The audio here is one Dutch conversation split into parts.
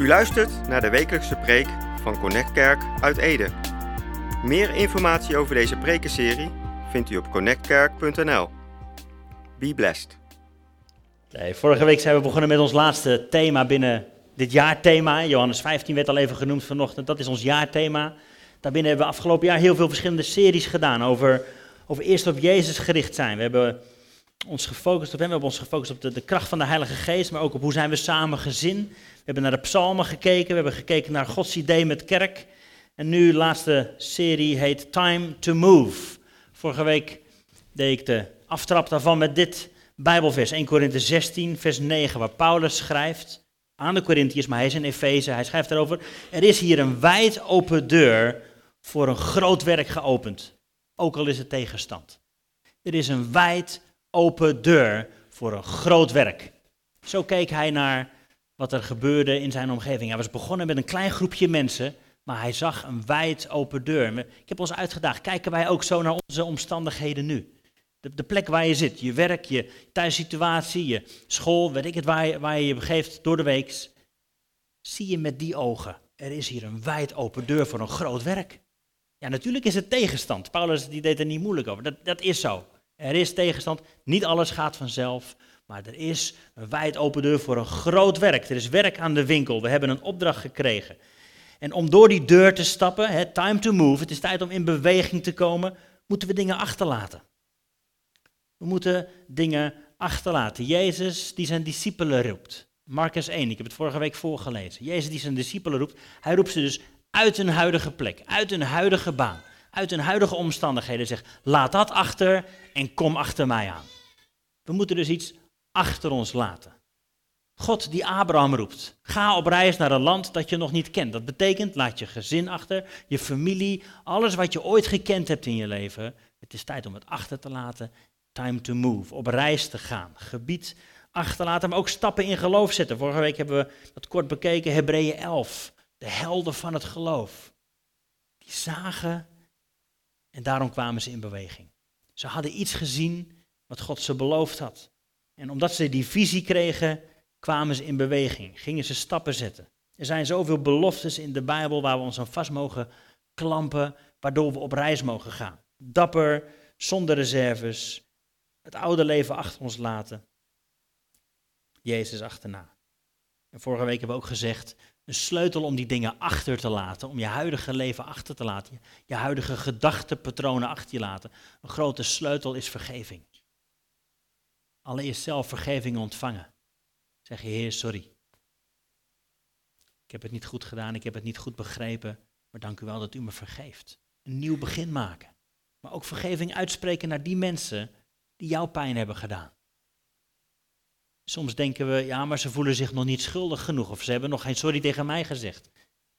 U luistert naar de wekelijkse preek van Connect Kerk uit Ede. Meer informatie over deze prekenserie vindt u op connectkerk.nl. Be blessed. Vorige week zijn we begonnen met ons laatste thema binnen dit jaarthema. Johannes 15 werd al even genoemd vanochtend, dat is ons jaarthema. Daarbinnen hebben we afgelopen jaar heel veel verschillende series gedaan over, over eerst op Jezus gericht zijn. We hebben ons gefocust op hem, we hebben ons gefocust op de, de kracht van de Heilige Geest, maar ook op hoe zijn we samen gezin. We hebben naar de psalmen gekeken, we hebben gekeken naar Gods idee met kerk. En nu, de laatste serie heet Time to Move. Vorige week deed ik de aftrap daarvan met dit Bijbelvers, 1 Korinthe 16, vers 9, waar Paulus schrijft aan de Corinthiërs, maar hij is in Efeze, hij schrijft daarover, er is hier een wijd open deur voor een groot werk geopend, ook al is het tegenstand. Er is een wijd open deur voor een groot werk. Zo keek hij naar wat er gebeurde in zijn omgeving. Hij was begonnen met een klein groepje mensen, maar hij zag een wijd open deur. Ik heb ons uitgedaagd, kijken wij ook zo naar onze omstandigheden nu? De, plek waar je zit, je werk, je thuissituatie, je school, weet ik het, waar je waar je, je begeeft door de week. Zie je met die ogen, er is hier een wijd open deur voor een groot werk. Ja, natuurlijk is het tegenstand. Paulus die deed er niet moeilijk over. Dat, dat is zo. Er is tegenstand. Niet alles gaat vanzelf. Maar er is een wijd open deur voor een groot werk. Er is werk aan de winkel. We hebben een opdracht gekregen. En om door die deur te stappen, hè, time to move, het is tijd om in beweging te komen, moeten we dingen achterlaten. We moeten dingen achterlaten. Jezus die zijn discipelen roept. Marcus 1, ik heb het vorige week voorgelezen. Jezus die zijn discipelen roept, hij roept ze dus uit hun huidige plek, uit hun huidige baan, uit hun huidige omstandigheden. Zegt, laat dat achter en kom achter mij aan. We moeten dus iets achter ons laten. God die Abraham roept, ga op reis naar een land dat je nog niet kent. Dat betekent, laat je gezin achter, je familie, alles wat je ooit gekend hebt in je leven. Het is tijd om het achter te laten Time to move, op reis te gaan, gebied achterlaten, maar ook stappen in geloof zetten. Vorige week hebben we dat kort bekeken, Hebreeën 11, de helden van het geloof. Die zagen en daarom kwamen ze in beweging. Ze hadden iets gezien wat God ze beloofd had. En omdat ze die visie kregen, kwamen ze in beweging, gingen ze stappen zetten. Er zijn zoveel beloftes in de Bijbel waar we ons aan vast mogen klampen, waardoor we op reis mogen gaan. Dapper, zonder reserves, het oude leven achter ons laten. Jezus achterna. En vorige week hebben we ook gezegd, een sleutel om die dingen achter te laten, om je huidige leven achter te laten, je huidige gedachtepatronen achter je laten. Een grote sleutel is vergeving. Allereerst zelf vergeving ontvangen. Zeg je, Heer, sorry. Ik heb het niet goed gedaan, ik heb het niet goed begrepen, maar dank u wel dat u me vergeeft. Een nieuw begin maken. Maar ook vergeving uitspreken naar die mensen die jouw pijn hebben gedaan. Soms denken we, ja, maar ze voelen zich nog niet schuldig genoeg of ze hebben nog geen sorry tegen mij gezegd.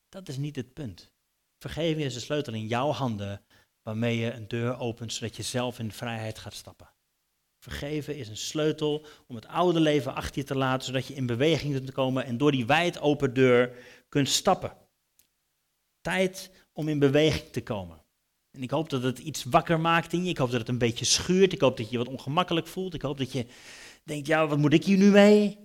Dat is niet het punt. Vergeving is de sleutel in jouw handen waarmee je een deur opent zodat je zelf in vrijheid gaat stappen. Vergeven is een sleutel om het oude leven achter je te laten zodat je in beweging kunt komen en door die wijd open deur kunt stappen. Tijd om in beweging te komen. En ik hoop dat het iets wakker maakt in je. Ik hoop dat het een beetje schuurt. Ik hoop dat je je wat ongemakkelijk voelt. Ik hoop dat je denkt, ja, wat moet ik hier nu mee?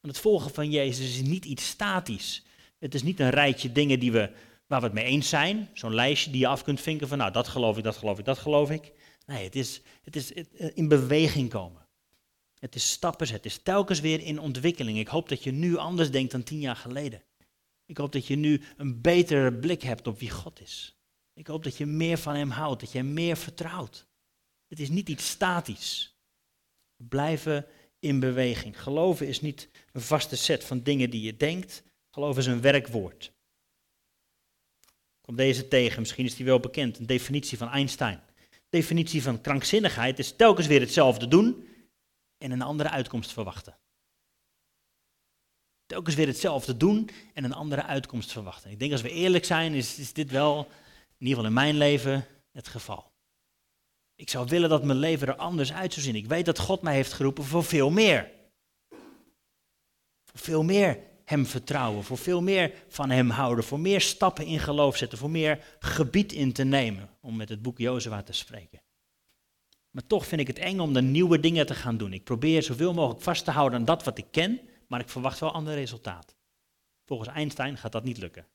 Want het volgen van Jezus is niet iets statisch. Het is niet een rijtje dingen die we, waar we het mee eens zijn. Zo'n lijstje die je af kunt vinken van, nou, dat geloof ik, dat geloof ik, dat geloof ik. Nee, het is, het is eh, in beweging komen. Het is stappen. Het is telkens weer in ontwikkeling. Ik hoop dat je nu anders denkt dan tien jaar geleden. Ik hoop dat je nu een betere blik hebt op wie God is. Ik hoop dat je meer van Hem houdt, dat je Hem meer vertrouwt. Het is niet iets statisch. Blijven in beweging. Geloven is niet een vaste set van dingen die je denkt. Geloven is een werkwoord. Kom deze tegen, misschien is die wel bekend, een definitie van Einstein. De definitie van krankzinnigheid is telkens weer hetzelfde doen en een andere uitkomst verwachten. Telkens weer hetzelfde doen en een andere uitkomst verwachten. Ik denk als we eerlijk zijn, is, is dit wel in ieder geval in mijn leven, het geval. Ik zou willen dat mijn leven er anders uit zou zien. Ik weet dat God mij heeft geroepen voor veel meer. Voor veel meer Hem vertrouwen, voor veel meer van Hem houden, voor meer stappen in geloof zetten, voor meer gebied in te nemen, om met het boek Jozua te spreken. Maar toch vind ik het eng om de nieuwe dingen te gaan doen. Ik probeer zoveel mogelijk vast te houden aan dat wat ik ken, maar ik verwacht wel ander resultaat. Volgens Einstein gaat dat niet lukken.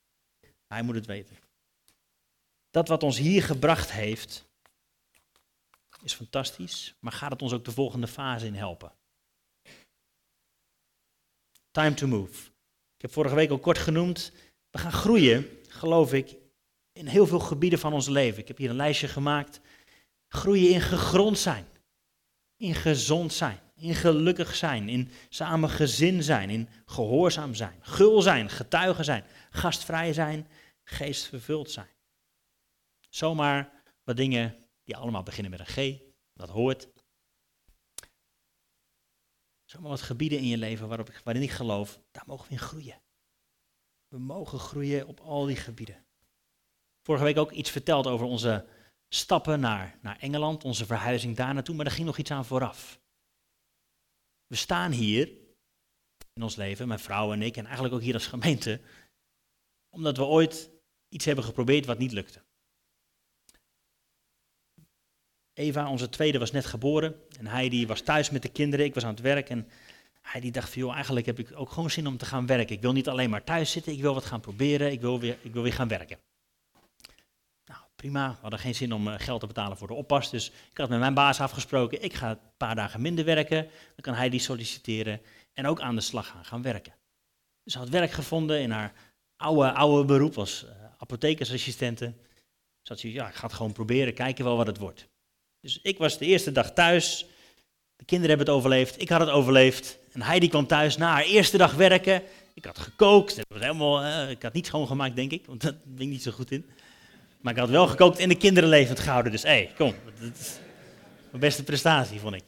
Hij moet het weten. Dat wat ons hier gebracht heeft, is fantastisch, maar gaat het ons ook de volgende fase in helpen? Time to move. Ik heb vorige week al kort genoemd, we gaan groeien, geloof ik, in heel veel gebieden van ons leven. Ik heb hier een lijstje gemaakt. Groeien in gegrond zijn, in gezond zijn, in gelukkig zijn, in samen gezin zijn, in gehoorzaam zijn, gul zijn, getuigen zijn, gastvrij zijn, geestvervuld zijn. Zomaar wat dingen die allemaal beginnen met een G, dat hoort. Zomaar wat gebieden in je leven waarop, waarin ik geloof, daar mogen we in groeien. We mogen groeien op al die gebieden. Vorige week ook iets verteld over onze stappen naar, naar Engeland, onze verhuizing daar naartoe, maar er ging nog iets aan vooraf. We staan hier in ons leven, mijn vrouw en ik, en eigenlijk ook hier als gemeente, omdat we ooit iets hebben geprobeerd wat niet lukte. Eva, onze tweede, was net geboren en Heidi was thuis met de kinderen, ik was aan het werk en Heidi dacht van, joh, eigenlijk heb ik ook gewoon zin om te gaan werken. Ik wil niet alleen maar thuis zitten, ik wil wat gaan proberen, ik wil weer, ik wil weer gaan werken. Nou, prima, we hadden geen zin om eh, geld te betalen voor de oppas, dus ik had met mijn baas afgesproken, ik ga een paar dagen minder werken, dan kan Heidi solliciteren en ook aan de slag gaan, gaan werken. Ze had werk gevonden in haar oude, oude beroep als uh, apothekersassistente. Zat ze, ja, ik ga het gewoon proberen, kijken wel wat het wordt. Dus ik was de eerste dag thuis. De kinderen hebben het overleefd. Ik had het overleefd. En Heidi kwam thuis na haar eerste dag werken. Ik had gekookt. Het was helemaal, uh, ik had niet schoongemaakt, denk ik. Want ben ik niet zo goed in. Maar ik had wel gekookt en de kinderen levend gehouden. Dus hé, hey, kom. Dat is mijn beste prestatie, vond ik.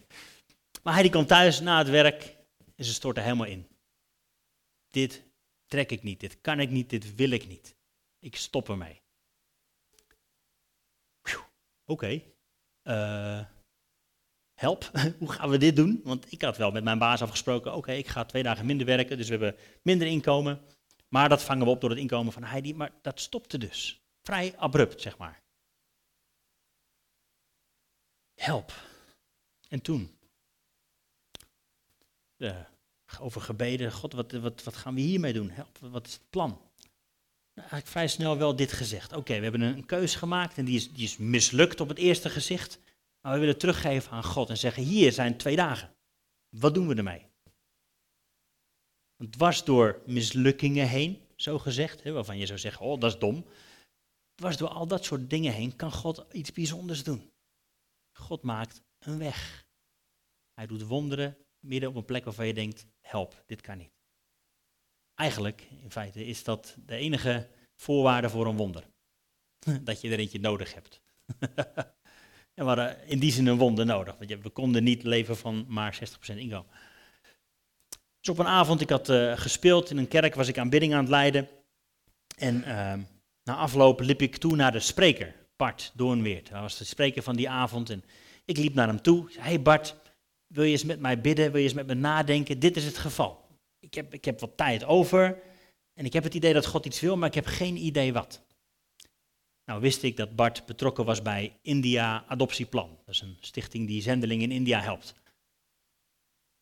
Maar Heidi kwam thuis na het werk. En ze stortte helemaal in. Dit trek ik niet. Dit kan ik niet. Dit wil ik niet. Ik stop ermee. Oké. Uh, help, hoe gaan we dit doen? Want ik had wel met mijn baas afgesproken, oké, ik ga twee dagen minder werken, dus we hebben minder inkomen. Maar dat vangen we op door het inkomen van Heidi, maar dat stopte dus. Vrij abrupt, zeg maar. Help. En toen? Uh, over gebeden, God, wat, wat, wat gaan we hiermee doen? Help, wat is het plan? Nou, eigenlijk vrij snel wel dit gezegd. Oké, we hebben een, keuze gemaakt en die is, die is mislukt op het eerste gezicht. Maar we willen teruggeven aan God en zeggen, hier zijn twee dagen. Wat doen we ermee? Want dwars door mislukkingen heen, zo gezegd, hè, waarvan je zou zeggen, oh dat is dom. Dwars door al dat soort dingen heen kan God iets bijzonders doen. God maakt een weg. Hij doet wonderen midden op een plek waarvan je denkt, help, dit kan niet. Eigenlijk, in feite, is dat de enige voorwaarde voor een wonder. Dat je er eentje nodig hebt. we hadden in die zin een wonder nodig, want we konden niet leven van maar 60% inkomen. Dus op een avond, ik had uh, gespeeld in een kerk, was ik aanbidding aan het leiden. En uh, na afloop liep ik toe naar de spreker, Bart Doornweert. Hij was de spreker van die avond en ik liep naar hem toe. Hé hey Bart, wil je eens met mij bidden? Wil je eens met me nadenken? Dit is het geval ik heb, ik heb wat tijd over en ik heb het idee dat God iets wil, maar ik heb geen idee wat. Nou wist ik dat Bart betrokken was bij India Adoptieplan. Dat is een stichting die zendelingen in India helpt.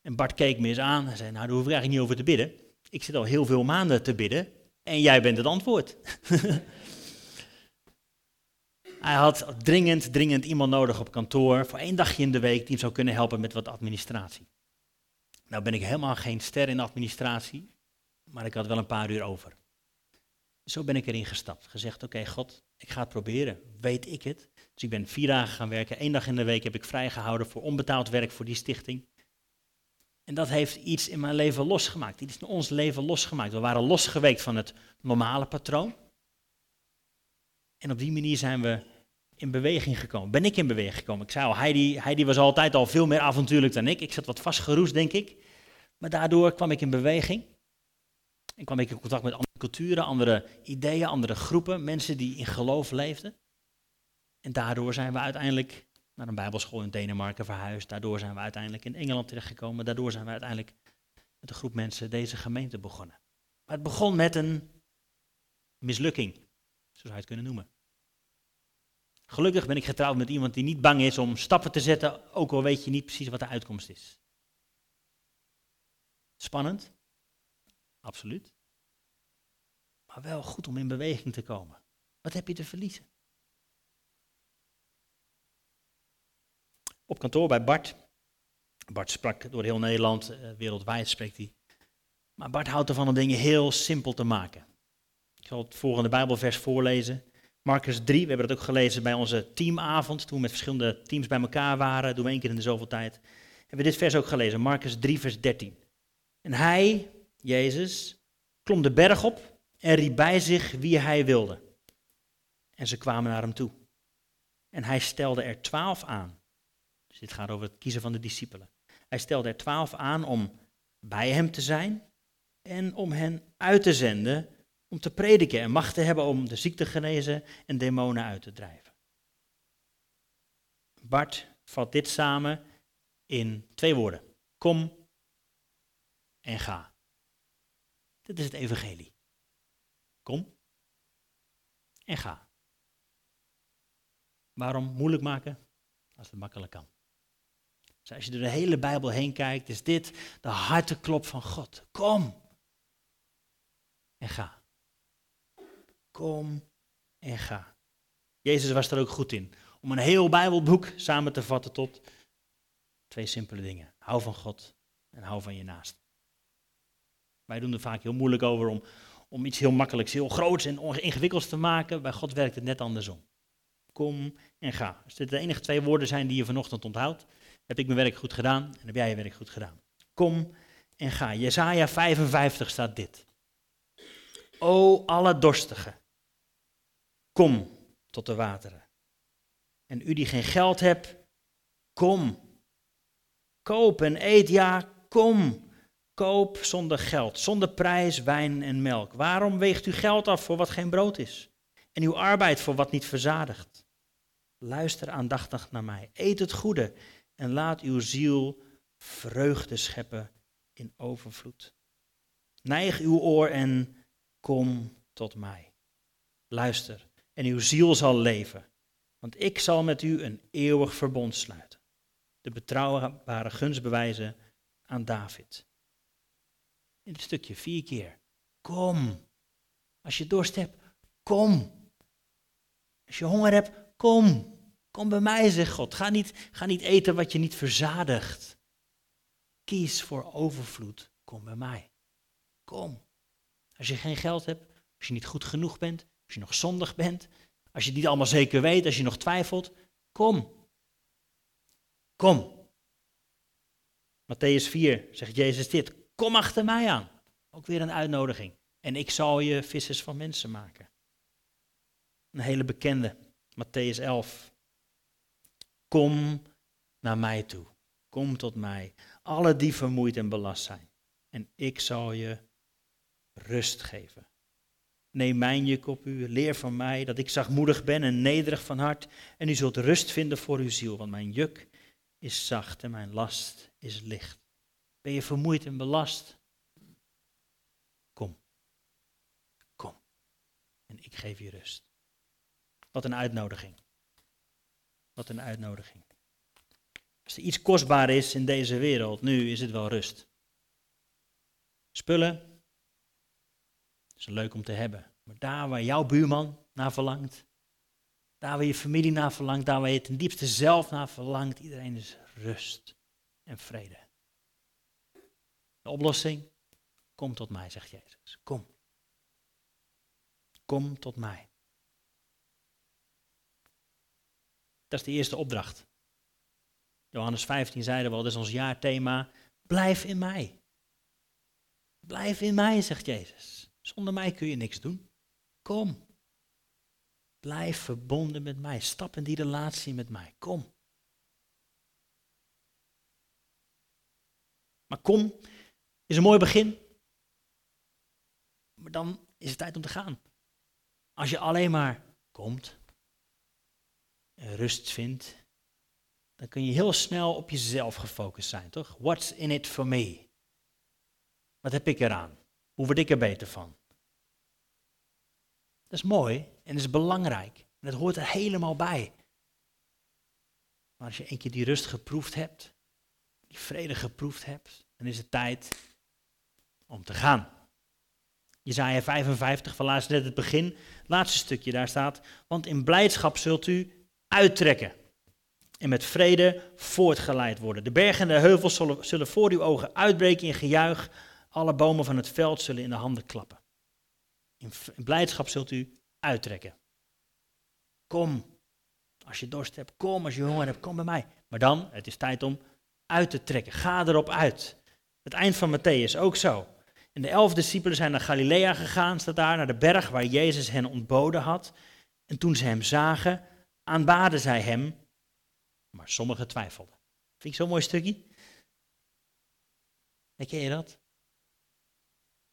En Bart keek me eens aan en zei, nou daar hoef ik eigenlijk niet over te bidden. Ik zit al heel veel maanden te bidden en jij bent het antwoord. Hij had dringend, dringend iemand nodig op kantoor voor één dagje in de week die hem zou kunnen helpen met wat administratie. Nou ben ik helemaal geen ster in administratie, maar ik had wel een paar uur over. Zo ben ik erin gestapt. Gezegd, oké God, ik ga het proberen. Weet ik het? Dus ik ben vier dagen gaan werken. Eén dag in de week heb ik vrijgehouden voor onbetaald werk voor die stichting. En dat heeft iets in mijn leven losgemaakt. Iets in ons leven losgemaakt. We waren losgeweekt van het normale patroon. En op die manier zijn we in beweging gekomen. Ben ik in beweging gekomen. Ik zei al, Heidi, Heidi was altijd al veel meer avontuurlijk dan ik. Ik zat wat vastgeroest, denk ik. Maar daardoor kwam ik in beweging. En kwam ik in contact met andere culturen, andere ideeën, andere groepen. Mensen die in geloof leefden. En daardoor zijn we uiteindelijk naar een bijbelschool in Denemarken verhuisd. Daardoor zijn we uiteindelijk in Engeland terechtgekomen. Daardoor zijn we uiteindelijk met een groep mensen deze gemeente begonnen. Maar het begon met een mislukking, zo zou je het kunnen noemen. Gelukkig ben ik getrouwd met iemand die niet bang is om stappen te zetten, ook al weet je niet precies wat de uitkomst is. Spannend? Absoluut. maar wel goed om in beweging te komen. Wat heb je te verliezen? Op kantoor bij Bart. Bart sprak door heel Nederland, eh, wereldwijd spreekt hij. Maar Bart houdt ervan om dingen heel simpel te maken. Ik zal het volgende Bijbelvers voorlezen. Marcus 3, we hebben het ook gelezen bij onze teamavond, toen we met verschillende teams bij elkaar waren, doen we één keer in de zoveel tijd. Hebben we dit vers ook gelezen, Marcus 3, vers 13. En hij, Jezus, klom de berg op en riep bij zich wie hij wilde. En ze kwamen naar hem toe. En hij stelde er twaalf aan. Dus dit gaat over het kiezen van de discipelen. Hij stelde er twaalf aan om bij hem te zijn en om hen uit te zenden om te prediken en macht te hebben om de ziekte te genezen en demonen uit te drijven. Bart vat dit samen in twee woorden. Kom en ga. Dit is het evangelie. Kom en ga. Waarom moeilijk maken als het makkelijk kan? Dus als je door de hele Bijbel heen kijkt, is dit de harteklop van God. Kom en ga. Kom en ga. Jezus was er ook goed in. Om een heel Bijbelboek samen te vatten tot twee simpele dingen. Hou van God en hou van je naast. Wij doen er vaak heel moeilijk over om, om iets heel makkelijks, heel groots en ingewikkelds te maken. Bij God werkt het net andersom. Kom en ga. Als dit de enige twee woorden zijn die je vanochtend onthoudt, heb ik mijn werk goed gedaan en heb jij je werk goed gedaan. Kom en ga. Jesaja 55 staat dit. O alle dorstigen, kom tot de wateren. En u die geen geld hebt, kom. Koop en eet, ja, kom. Koop zonder geld, zonder prijs, wijn en melk. Waarom weegt u geld af voor wat geen brood is? En uw arbeid voor wat niet verzadigt? Luister aandachtig naar mij. Eet het goede en laat uw ziel vreugde scheppen in overvloed. Neig uw oor en kom tot mij. Luister en uw ziel zal leven, want ik zal met u een eeuwig verbond sluiten. De betrouwbare gunst bewijzen aan David. In het stukje vier keer. Kom. Als je dorst hebt, kom. Als je honger hebt, kom. Kom bij mij, zegt God. Ga niet, ga niet eten wat je niet verzadigt. Kies voor overvloed. Kom bij mij. Kom. Als je geen geld hebt, als je niet goed genoeg bent, als je nog zondig bent, als je het niet allemaal zeker weet, als je nog twijfelt, kom. Kom. Matthäus 4 zegt Jezus dit. Kom achter mij aan. Ook weer een uitnodiging. En ik zal je vissers van mensen maken. Een hele bekende. Matthäus 11. Kom naar mij toe. Kom tot mij. Alle die vermoeid en belast zijn. En ik zal je rust geven. Neem mijn juk op u, leer van mij dat ik zachtmoedig ben en nederig van hart. En u zult rust vinden voor uw ziel, want mijn juk is zacht en mijn last is licht. Ben je vermoeid en belast? Kom. Kom. En ik geef je rust. Wat een uitnodiging. Wat een uitnodiging. Als er iets kostbaar is in deze wereld, nu is het wel rust. Spullen, is leuk om te hebben. Maar daar waar jouw buurman naar verlangt, daar waar je familie naar verlangt, daar waar je ten diepste zelf naar verlangt, iedereen is rust en vrede. De oplossing? Kom tot mij, zegt Jezus. Kom. Kom tot mij. Dat is de eerste opdracht. Johannes 15 zeiden we al, dat is ons jaarthema. Blijf in mij. Blijf in mij, zegt Jezus. Zonder mij kun je niks doen. Kom. Blijf verbonden met mij. Stap in die relatie met mij. Kom. Maar kom is een mooi begin. Maar dan is het tijd om te gaan. Als je alleen maar komt en rust vindt, dan kun je heel snel op jezelf gefocust zijn, toch? What's in it for me? Wat heb ik eraan? Hoe word ik er beter van? Dat is mooi en dat is belangrijk. En dat hoort er helemaal bij. Maar als je een keer die rust geproefd hebt, die vrede geproefd hebt, dan is het tijd om te gaan. Jezaja 55, van laatst net het begin, het laatste stukje, daar staat, want in blijdschap zult u uittrekken en met vrede voortgeleid worden. De bergen en de heuvels zullen, zullen voor uw ogen uitbreken in gejuich, alle bomen van het veld zullen in de handen klappen. In, blijdschap zult u uittrekken. Kom, als je dorst hebt, kom, als je honger hebt, kom bij mij. Maar dan, het is tijd om uit te trekken. Ga erop uit. Het eind van Matthäus ook zo. En de elf discipelen zijn naar Galilea gegaan, staat daar, naar de berg waar Jezus hen ontboden had. En toen ze hem zagen, aanbaden zij hem, maar sommigen twijfelden. Vind ik zo'n mooi stukje? Herken je dat?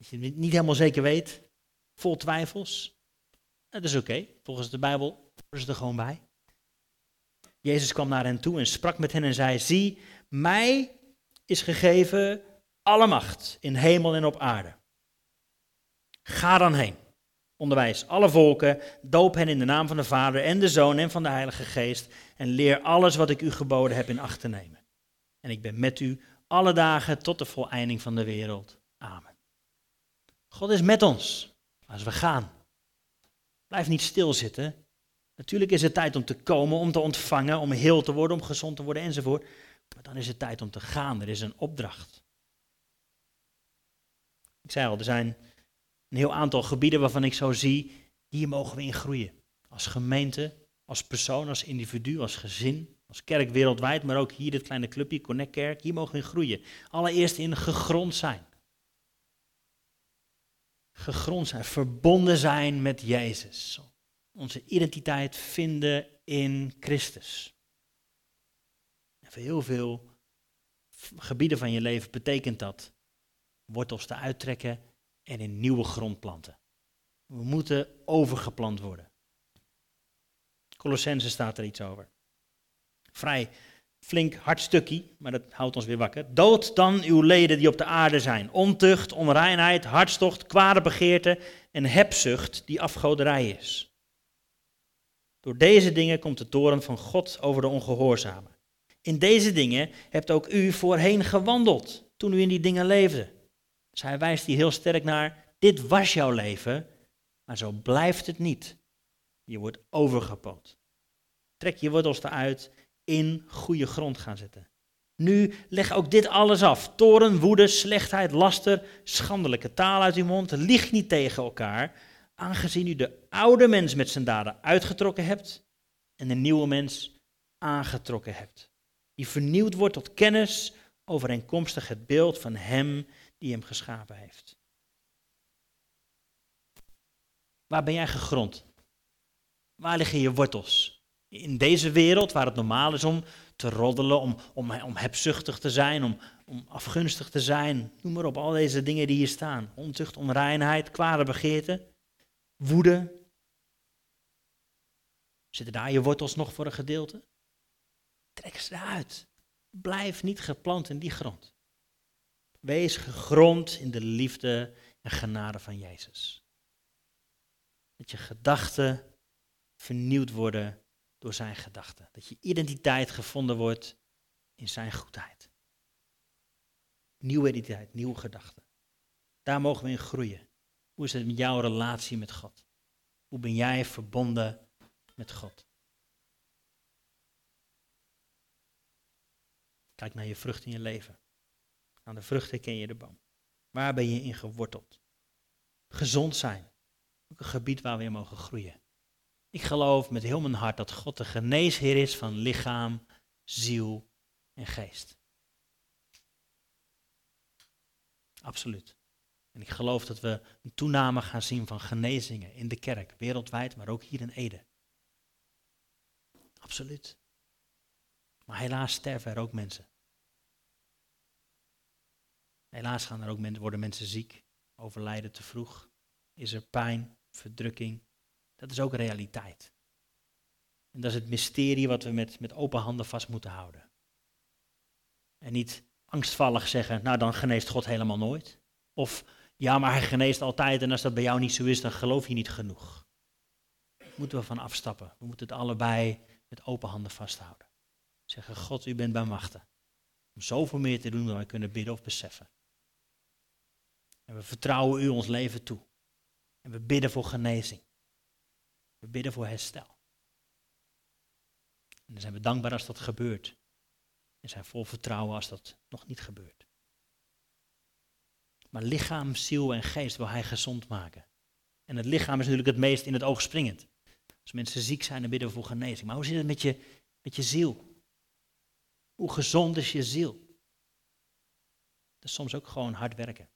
Dat je het niet helemaal zeker weet, vol twijfels. Dat is oké, volgens de Bijbel horen ze er gewoon bij. Jezus kwam naar hen toe en sprak met hen en zei, zie, mij is gegeven alle macht in hemel en op aarde. Ga dan heen. Onderwijs alle volken, doop hen in de naam van de Vader en de Zoon en van de Heilige Geest en leer alles wat ik u geboden heb in acht te nemen. En ik ben met u alle dagen tot de voleinding van de wereld. Amen. God is met ons als we gaan. Blijf niet stilzitten. Natuurlijk is het tijd om te komen, om te ontvangen, om heel te worden, om gezond te worden enzovoort. Maar dan is het tijd om te gaan. Er is een opdracht. Ik zei al, er zijn een heel aantal gebieden waarvan ik zo zie, hier mogen we in groeien. Als gemeente, als persoon, als individu, als gezin, als kerk wereldwijd, maar ook hier dit kleine clubje, Connect Kerk, hier mogen we in groeien. Allereerst in gegrond zijn. Gegrond zijn, verbonden zijn met Jezus. Onze identiteit vinden in Christus. En voor heel veel gebieden van je leven betekent dat wortels te uittrekken en in nieuwe grond planten. We moeten overgeplant worden. Colossense staat er iets over. Vrij flink hard stukje, maar dat houdt ons weer wakker. Dood dan uw leden die op de aarde zijn. Ontucht, onreinheid, hartstocht, kwade begeerte en hebzucht die afgoderij is. Door deze dingen komt de toren van God over de ongehoorzamen. In deze dingen hebt ook u voorheen gewandeld, toen u in die dingen leefde. Dus hij wijst hier heel sterk naar, dit was jouw leven, maar zo blijft het niet. Je wordt overgepoot. Trek je wortels eruit, in goede grond gaan zetten. Nu leg ook dit alles af. Toren, woede, slechtheid, laster, schandelijke taal uit uw mond. Lieg niet tegen elkaar, aangezien u de oude mens met zijn daden uitgetrokken hebt en de nieuwe mens aangetrokken hebt. Die vernieuwd wordt tot kennis overeenkomstig het beeld van hem die hem geschapen heeft. Waar ben jij gegrond? Waar liggen je wortels? In deze wereld waar het normaal is om te roddelen, om, om, om hebzuchtig te zijn, om, om afgunstig te zijn, noem maar op, al deze dingen die hier staan. Ontucht, onreinheid, kwade begeerte, woede. Zitten daar je wortels nog voor een gedeelte? Trek ze eruit. Blijf niet geplant in die grond. Wees gegrond in de liefde en genade van Jezus. Dat je gedachten vernieuwd worden door zijn gedachten. Dat je identiteit gevonden wordt in zijn goedheid. Nieuwe identiteit, nieuwe gedachten. Daar mogen we in groeien. Hoe is het met jouw relatie met God? Hoe ben jij verbonden met God? Kijk naar je vrucht in je leven. Aan de vruchten ken je de boom. Waar ben je in geworteld? Gezond zijn. Ook een gebied waar we in mogen groeien. Ik geloof met heel mijn hart dat God de geneesheer is van lichaam, ziel en geest. Absoluut. En ik geloof dat we een toename gaan zien van genezingen in de kerk, wereldwijd, maar ook hier in Ede. Absoluut. Maar helaas sterven er ook mensen. Helaas gaan er ook worden mensen ziek, overlijden te vroeg. Is er pijn, verdrukking. Dat is ook realiteit. En dat is het mysterie wat we met, met open handen vast moeten houden. En niet angstvallig zeggen, nou dan geneest God helemaal nooit. Of ja, maar hij geneest altijd en als dat bij jou niet zo is, dan geloof je niet genoeg. Moeten we van afstappen. We moeten het allebei met open handen vasthouden. Zeggen, God, u bent bij machten. Om zoveel meer te doen dan we kunnen bidden of beseffen. En we vertrouwen u ons leven toe. En we bidden voor genezing. We bidden voor herstel. En dan zijn we dankbaar als dat gebeurt. En zijn vol vertrouwen als dat nog niet gebeurt. Maar lichaam, ziel en geest wil hij gezond maken. En het lichaam is natuurlijk het meest in het oog springend. Als mensen ziek zijn, dan bidden we voor genezing. Maar hoe zit het met je, met je ziel? Hoe gezond is je ziel? Dat is soms ook gewoon hard werken.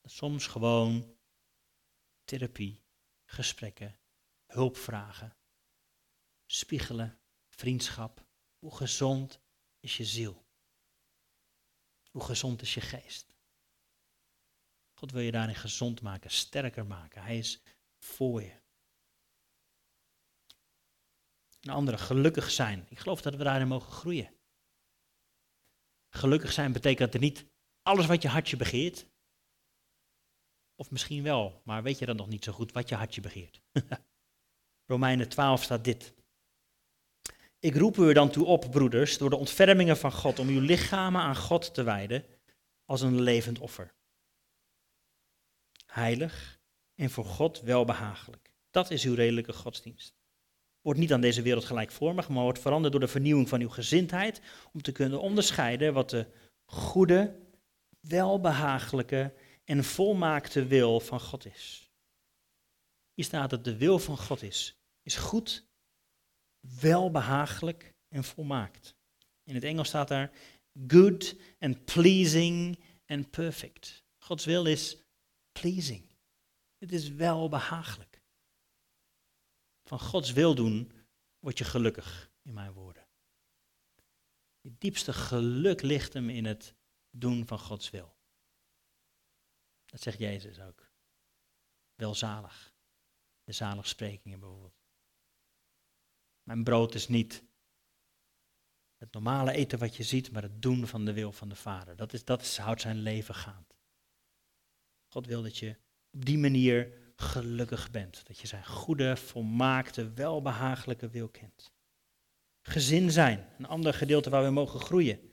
Dat is soms gewoon therapie, gesprekken, hulp vragen, spiegelen, vriendschap. Hoe gezond is je ziel? Hoe gezond is je geest? God wil je daarin gezond maken, sterker maken. Hij is voor je. Een andere, gelukkig zijn. Ik geloof dat we daarin mogen groeien. Gelukkig zijn betekent er niet alles wat je hartje begeert. Of misschien wel, maar weet je dan nog niet zo goed wat je hartje begeert. Romeinen 12 staat dit. Ik roep u dan toe op, broeders, door de ontfermingen van God, om uw lichamen aan God te wijden als een levend offer. Heilig en voor God welbehagelijk. Dat is uw redelijke godsdienst. Word niet aan deze wereld gelijkvormig, maar wordt veranderd door de vernieuwing van uw gezindheid, om te kunnen onderscheiden wat de goede, welbehagelijke en volmaakte wil van God is. Hier staat dat de wil van God is, is goed, welbehagelijk en volmaakt. In het Engels staat daar good and pleasing and perfect. Gods wil is pleasing. Het is welbehagelijk. Van Gods wil doen word je gelukkig, in mijn woorden. Je diepste geluk ligt hem in het doen van Gods wil. Dat zegt Jezus ook. Welzalig. De zaligsprekingen bijvoorbeeld. Mijn brood is niet het normale eten wat je ziet, maar het doen van de wil van de Vader. Dat, is, dat is, houdt zijn leven gaand. God wil dat je op die manier gelukkig bent. Dat je zijn goede, volmaakte, welbehagelijke wil kent. Gezin zijn, een ander gedeelte waar we mogen groeien.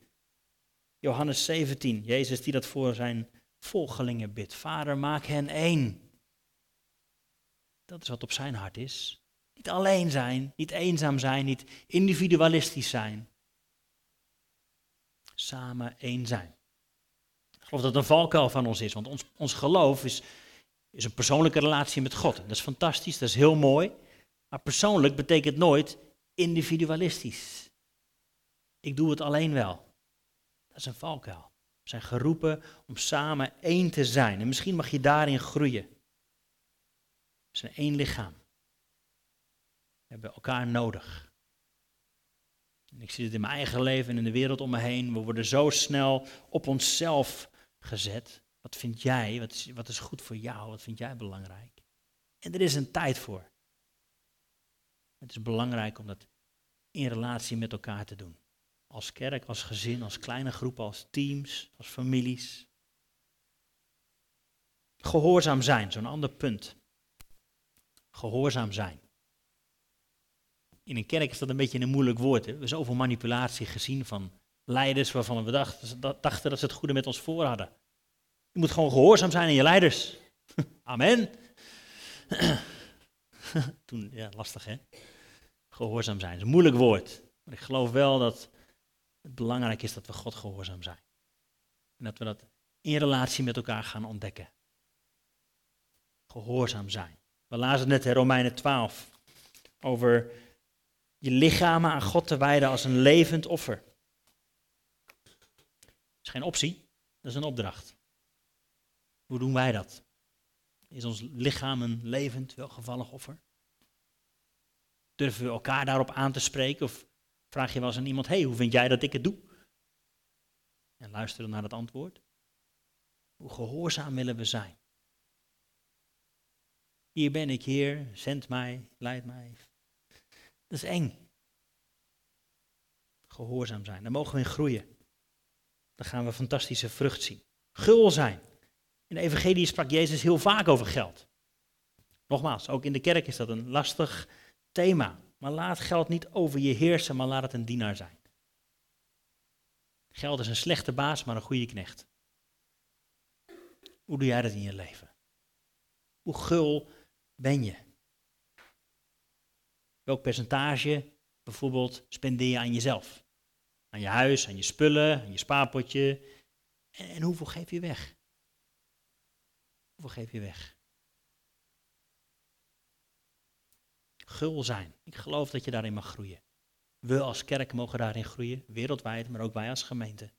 Johannes 17, Jezus die dat voor zijn volgelingen bidt. Vader, maak hen één. Dat is wat op zijn hart is. Niet alleen zijn, niet eenzaam zijn, niet individualistisch zijn. Samen één zijn. Ik geloof dat het een valkuil van ons is, want ons, ons geloof is, is een persoonlijke relatie met God. dat is fantastisch, dat is heel mooi. Maar persoonlijk betekent nooit individualistisch. Ik doe het alleen wel. Dat is een valkuil. We zijn geroepen om samen één te zijn. En misschien mag je daarin groeien. We zijn één lichaam. We hebben elkaar nodig. En ik zie het in mijn eigen leven en in de wereld om me heen. We worden zo snel op onszelf gezet. Wat vind jij? Wat is, wat is goed voor jou? Wat vind jij belangrijk? En er is een tijd voor. Het is belangrijk om dat in relatie met elkaar te doen. Als kerk, als gezin, als kleine groepen, als teams, als families. Gehoorzaam zijn, zo'n ander punt. Gehoorzaam zijn. In een kerk is dat een beetje een moeilijk woord. Hè? We hebben zoveel manipulatie gezien van leiders waarvan we dachten, dachten dat ze het goede met ons voor hadden. Je moet gewoon gehoorzaam zijn aan je leiders. Amen. Toen, ja, lastig hè. Gehoorzaam zijn, is een moeilijk woord. Maar ik geloof wel dat het belangrijk is dat we God gehoorzaam zijn. En dat we dat in relatie met elkaar gaan ontdekken. Gehoorzaam zijn. We lazen net in Romeinen 12 over je lichamen aan God te wijden als een levend offer. Dat is geen optie, dat is een opdracht. Hoe doen wij dat? Is ons lichaam een levend, welgevallig offer? Durven we elkaar daarop aan te spreken? Of vraag je wel eens aan iemand, hey, hoe vind jij dat ik het doe? En luisteren naar het antwoord. Hoe gehoorzaam willen we zijn? Hier ben ik, Heer, zend mij, leid mij. Dat is eng. Gehoorzaam zijn, daar mogen we in groeien. Dan gaan we fantastische vrucht zien. Gul zijn. In de Evangelie sprak Jezus heel vaak over geld. Nogmaals, ook in de kerk is dat een lastig thema. Maar laat geld niet over je heersen, maar laat het een dienaar zijn. Geld is een slechte baas, maar een goede knecht. Hoe doe jij dat in je leven? Hoe gul ben je? Welk percentage bijvoorbeeld spendeer je aan jezelf? Aan je huis, aan je spullen, aan je spaarpotje. En, en hoeveel geef je weg? Hoeveel geef je weg? Gul zijn. Ik geloof dat je daarin mag groeien. We als kerk mogen daarin groeien, wereldwijd, maar ook wij als gemeente.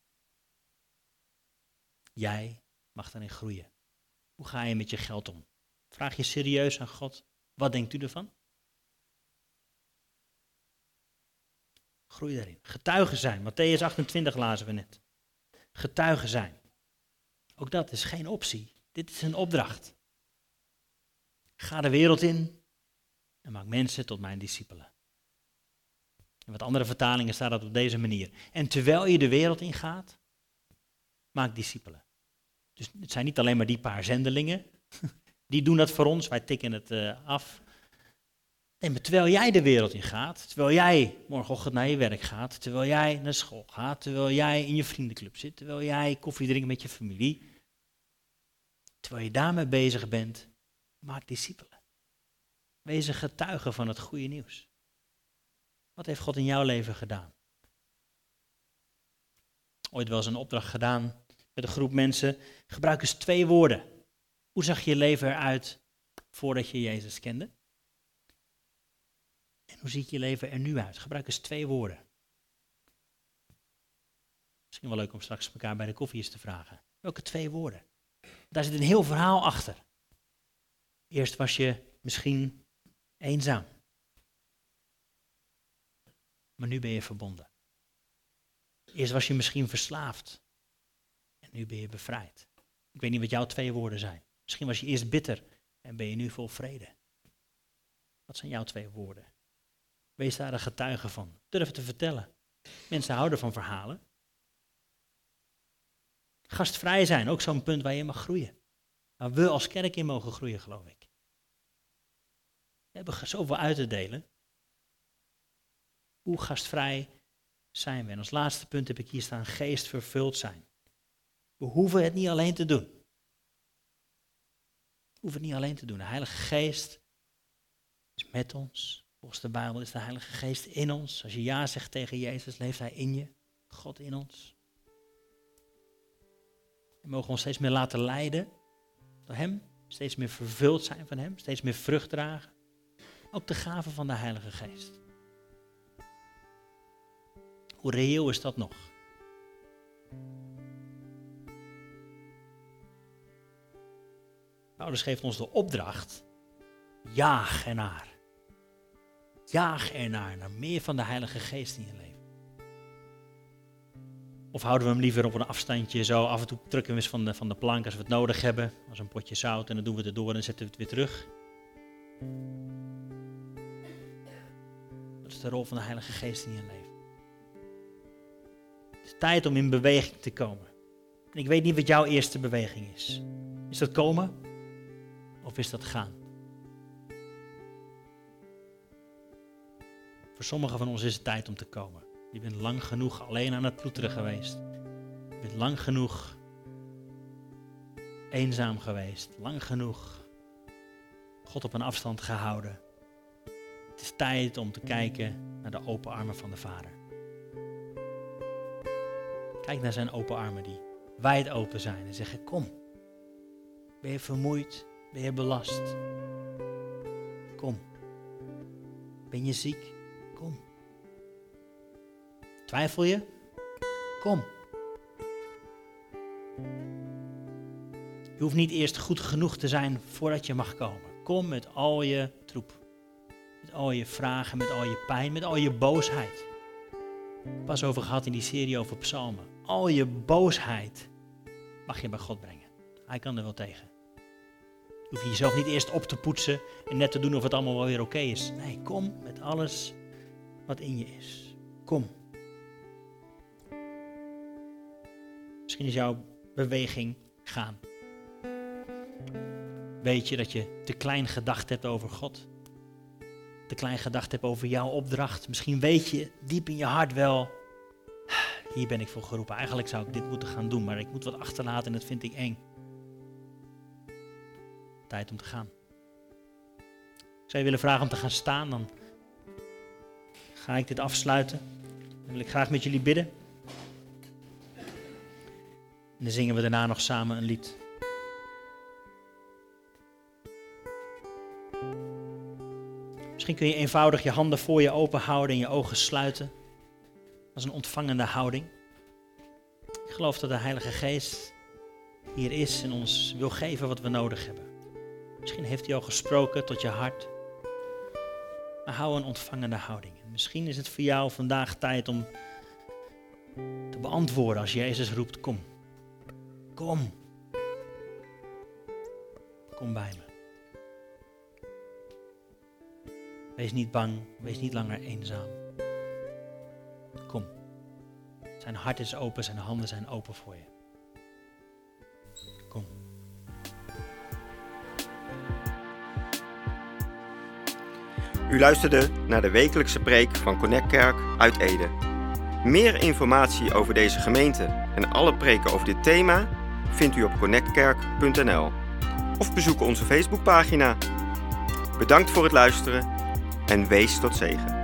Jij mag daarin groeien. Hoe ga je met je geld om? Vraag je serieus aan God, wat denkt u ervan? Groei daarin. Getuigen zijn. Matthäus 28 lazen we net. Getuigen zijn. Ook dat is geen optie. Dit is een opdracht. Ga de wereld in en maak mensen tot mijn discipelen. In wat andere vertalingen staat dat op deze manier. En terwijl je de wereld ingaat, maak discipelen. Dus het zijn niet alleen maar die paar zendelingen. Die doen dat voor ons, wij tikken het uh, af. Nee, maar terwijl jij de wereld in gaat, terwijl jij morgenochtend naar je werk gaat, terwijl jij naar school gaat, terwijl jij in je vriendenclub zit, terwijl jij koffie drinkt met je familie, terwijl je daarmee bezig bent, maak discipelen. Wees een getuige van het goede nieuws. Wat heeft God in jouw leven gedaan? Ooit wel eens een opdracht gedaan met een groep mensen. Gebruik eens twee woorden. Hoe zag je leven eruit voordat je Jezus kende? En hoe ziet je leven er nu uit? Gebruik eens twee woorden. Misschien wel leuk om straks elkaar bij de koffie eens te vragen. Welke twee woorden? Daar zit een heel verhaal achter. Eerst was je misschien eenzaam. Maar nu ben je verbonden. Eerst was je misschien verslaafd. En nu ben je bevrijd. Ik weet niet wat jouw twee woorden zijn. Misschien was je eerst bitter en ben je nu vol vrede. Wat zijn jouw twee woorden? Wees daar een getuige van. Durf te vertellen. Mensen houden van verhalen. Gastvrij zijn, ook zo'n punt waar je mag groeien. Waar we als kerk in mogen groeien, geloof ik. We hebben zoveel uit te delen. Hoe gastvrij zijn we? En als laatste punt heb ik hier staan: geest vervuld zijn. We hoeven het niet alleen te doen. We hoeven het niet alleen te doen. De Heilige Geest is met ons. Volgens de Bijbel is de Heilige Geest in ons. Als je ja zegt tegen Jezus, leeft Hij in je. God in ons. We mogen ons steeds meer laten leiden door Hem. Steeds meer vervuld zijn van Hem. Steeds meer vrucht dragen. Ook de gave van de Heilige Geest. Hoe reëel is dat nog? Paulus geeft ons de opdracht: jaag ernaar. Jaag ernaar, naar meer van de Heilige Geest in je leven. Of houden we hem liever op een afstandje, zo af en toe drukken we eens van de, van de plank als we het nodig hebben. Als een potje zout en dan doen we het erdoor en zetten we het weer terug. De rol van de Heilige Geest in je leven. Het is tijd om in beweging te komen. En ik weet niet wat jouw eerste beweging is. Is dat komen of is dat gaan? Voor sommigen van ons is het tijd om te komen. Je bent lang genoeg alleen aan het ploeteren geweest. Je bent lang genoeg eenzaam geweest. Lang genoeg God op een afstand gehouden. Het is tijd om te kijken naar de open armen van de Vader. Kijk naar zijn open armen die wijd open zijn en zeggen: Kom. Ben je vermoeid? Ben je belast? Kom. Ben je ziek? Kom. Twijfel je? Kom. Je hoeft niet eerst goed genoeg te zijn voordat je mag komen. Kom met al je troep. Met al je vragen, met al je pijn, met al je boosheid. Pas over gehad in die serie over psalmen. Al je boosheid mag je bij God brengen. Hij kan er wel tegen. Je hoeft jezelf niet eerst op te poetsen en net te doen of het allemaal wel weer oké is. Nee, kom met alles wat in je is. Kom. Misschien is jouw beweging gaan. Weet je dat je te klein gedacht hebt over God? Te klein gedacht hebt over jouw opdracht? Misschien weet je diep in je hart wel, hier ben ik voor geroepen. Eigenlijk zou ik dit moeten gaan doen, maar ik moet wat achterlaten en dat vind ik eng. Tijd om te gaan. Zou je willen vragen om te gaan staan, dan ga ik dit afsluiten. Dan wil ik graag met jullie bidden. En dan zingen we daarna nog samen een lied. Misschien kun je eenvoudig je handen voor je open houden en je ogen sluiten. Als een ontvangende houding. Ik geloof dat de Heilige Geest hier is en ons wil geven wat we nodig hebben. Misschien heeft hij al gesproken tot je hart. Maar hou een ontvangende houding. misschien is het voor jou vandaag tijd om te beantwoorden als Jezus roept: Kom. Kom. Kom bij me. Wees niet bang, wees niet langer eenzaam. Kom. Zijn hart is open, zijn handen zijn open voor je. Kom. U luisterde naar de wekelijkse preek van Connect Kerk uit Ede. Meer informatie over deze gemeente en alle preken over dit thema vindt u op connectkerk.nl of bezoek onze Facebookpagina. Bedankt voor het luisteren en wees tot zegen.